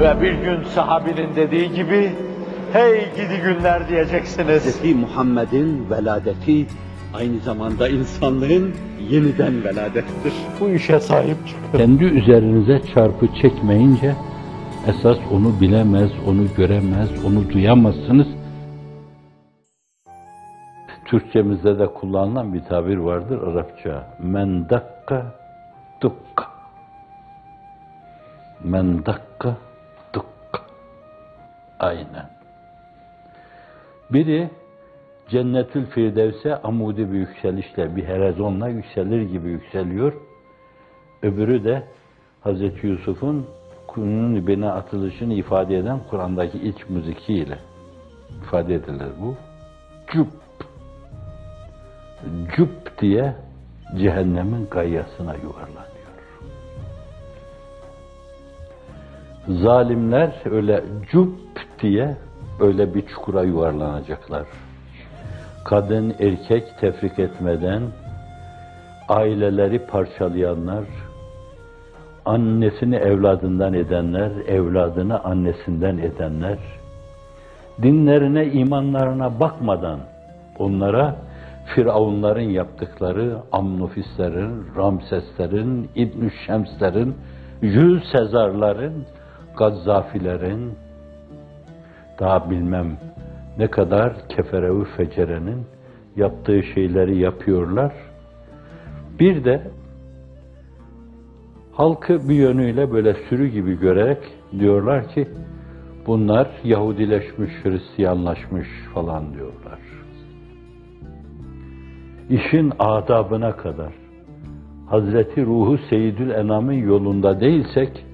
Ve bir gün sahabinin dediği gibi, hey gidi günler diyeceksiniz. Hz. Muhammed'in veladeti aynı zamanda insanlığın yeniden veladettir. Bu işe sahip çıkın. Kendi üzerinize çarpı çekmeyince esas onu bilemez, onu göremez, onu duyamazsınız. Türkçemizde de kullanılan bir tabir vardır Arapça. Men dakka dukka. Men dakka. Aynen. Biri Cennetül Firdevs'e amudi bir yükselişle, bir helezonla yükselir gibi yükseliyor. Öbürü de Hz. Yusuf'un kunun ibine atılışını ifade eden Kur'an'daki ilk müzikiyle ifade edilir bu. Cüp. Cüp diye cehennemin gayyasına yuvarlanıyor. Zalimler öyle cüp diye öyle bir çukura yuvarlanacaklar. Kadın erkek tefrik etmeden aileleri parçalayanlar, annesini evladından edenler, evladını annesinden edenler, dinlerine, imanlarına bakmadan onlara Firavunların yaptıkları Amnufislerin, Ramseslerin, İbn Şemslerin, Jules Sezarların, Gazzafilerin, daha bilmem ne kadar keferevi fecerenin yaptığı şeyleri yapıyorlar. Bir de halkı bir yönüyle böyle sürü gibi görerek diyorlar ki bunlar Yahudileşmiş, Hristiyanlaşmış falan diyorlar. İşin adabına kadar Hazreti Ruhu Seyyidül Enam'ın yolunda değilsek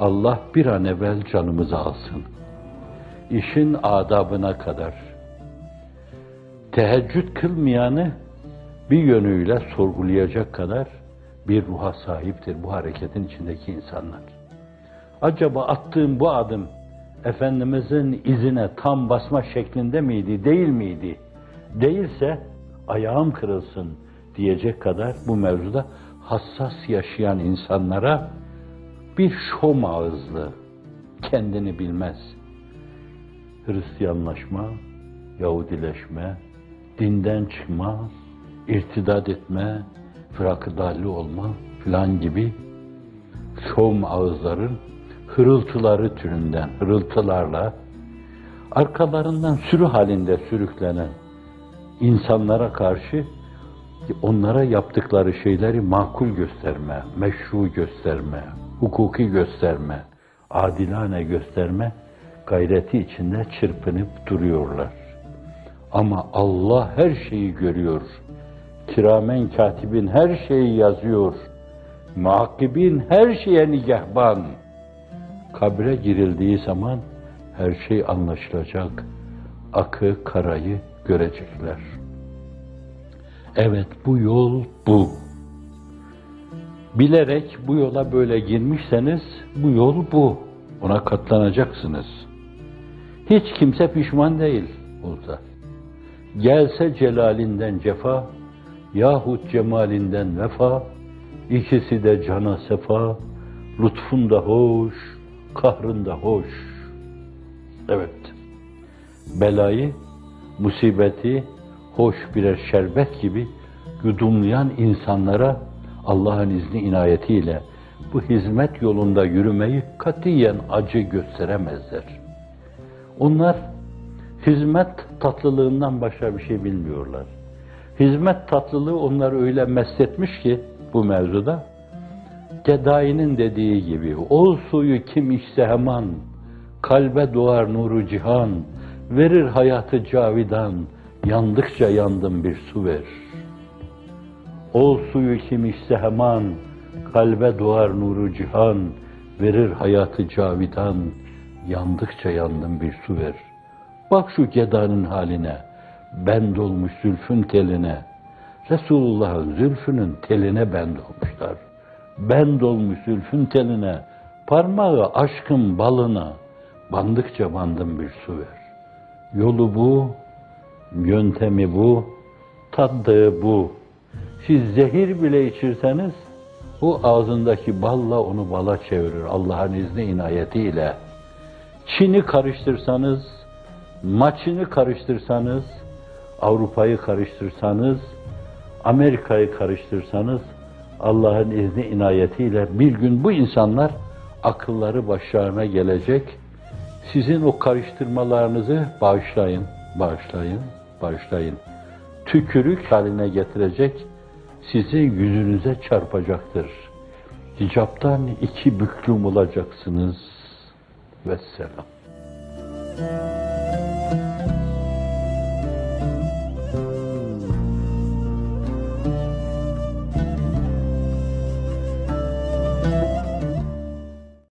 Allah bir an evvel canımızı alsın. İşin adabına kadar teheccüd kılmayanı bir yönüyle sorgulayacak kadar bir ruha sahiptir bu hareketin içindeki insanlar. Acaba attığım bu adım Efendimizin izine tam basma şeklinde miydi, değil miydi? Değilse ayağım kırılsın diyecek kadar bu mevzuda hassas yaşayan insanlara bir şom ağızlı, kendini bilmez. Hristiyanlaşma, Yahudileşme, dinden çıkma, irtidat etme, fırakı olma filan gibi şom ağızların hırıltıları türünden, hırıltılarla arkalarından sürü halinde sürüklenen insanlara karşı onlara yaptıkları şeyleri makul gösterme, meşru gösterme, hukuki gösterme, adilane gösterme gayreti içinde çırpınıp duruyorlar. Ama Allah her şeyi görüyor. Kiramen katibin her şeyi yazıyor. Muakibin her şeye nigahban. Kabre girildiği zaman her şey anlaşılacak. Akı, karayı görecekler. Evet bu yol bu. Bilerek bu yola böyle girmişseniz bu yol bu. Ona katlanacaksınız. Hiç kimse pişman değil burada. Gelse celalinden cefa, yahut cemalinden vefa, ikisi de cana sefa, lütfun da hoş, kahrın da hoş. Evet, belayı, musibeti, hoş birer şerbet gibi yudumlayan insanlara Allah'ın izni inayetiyle bu hizmet yolunda yürümeyi katiyen acı gösteremezler. Onlar hizmet tatlılığından başka bir şey bilmiyorlar. Hizmet tatlılığı onları öyle mesletmiş ki bu mevzuda Gedai'nin dediği gibi ol suyu kim içse hemen kalbe doğar nuru cihan verir hayatı cavidan yandıkça yandım bir su ver. Ol suyu kim içse hemen kalbe doğar nuru cihan verir hayatı cavidan yandıkça yandım bir su ver. Bak şu gedanın haline, bend olmuş zülfün teline. Resulullah'ın zülfünün teline bend olmuşlar. Bend olmuş zülfün teline, parmağı aşkın balına, bandıkça bandım bir su ver. Yolu bu, yöntemi bu, taddığı bu. Siz zehir bile içirseniz O ağzındaki balla onu bala çevirir Allah'ın izni inayetiyle. Çin'i karıştırsanız, maçını karıştırsanız, Avrupa'yı karıştırsanız, Amerika'yı karıştırsanız, Allah'ın izni inayetiyle bir gün bu insanlar akılları başlarına gelecek. Sizin o karıştırmalarınızı bağışlayın, bağışlayın, bağışlayın. Tükürük haline getirecek, sizi yüzünüze çarpacaktır. Hicaptan iki büklüm olacaksınız. Vesselam.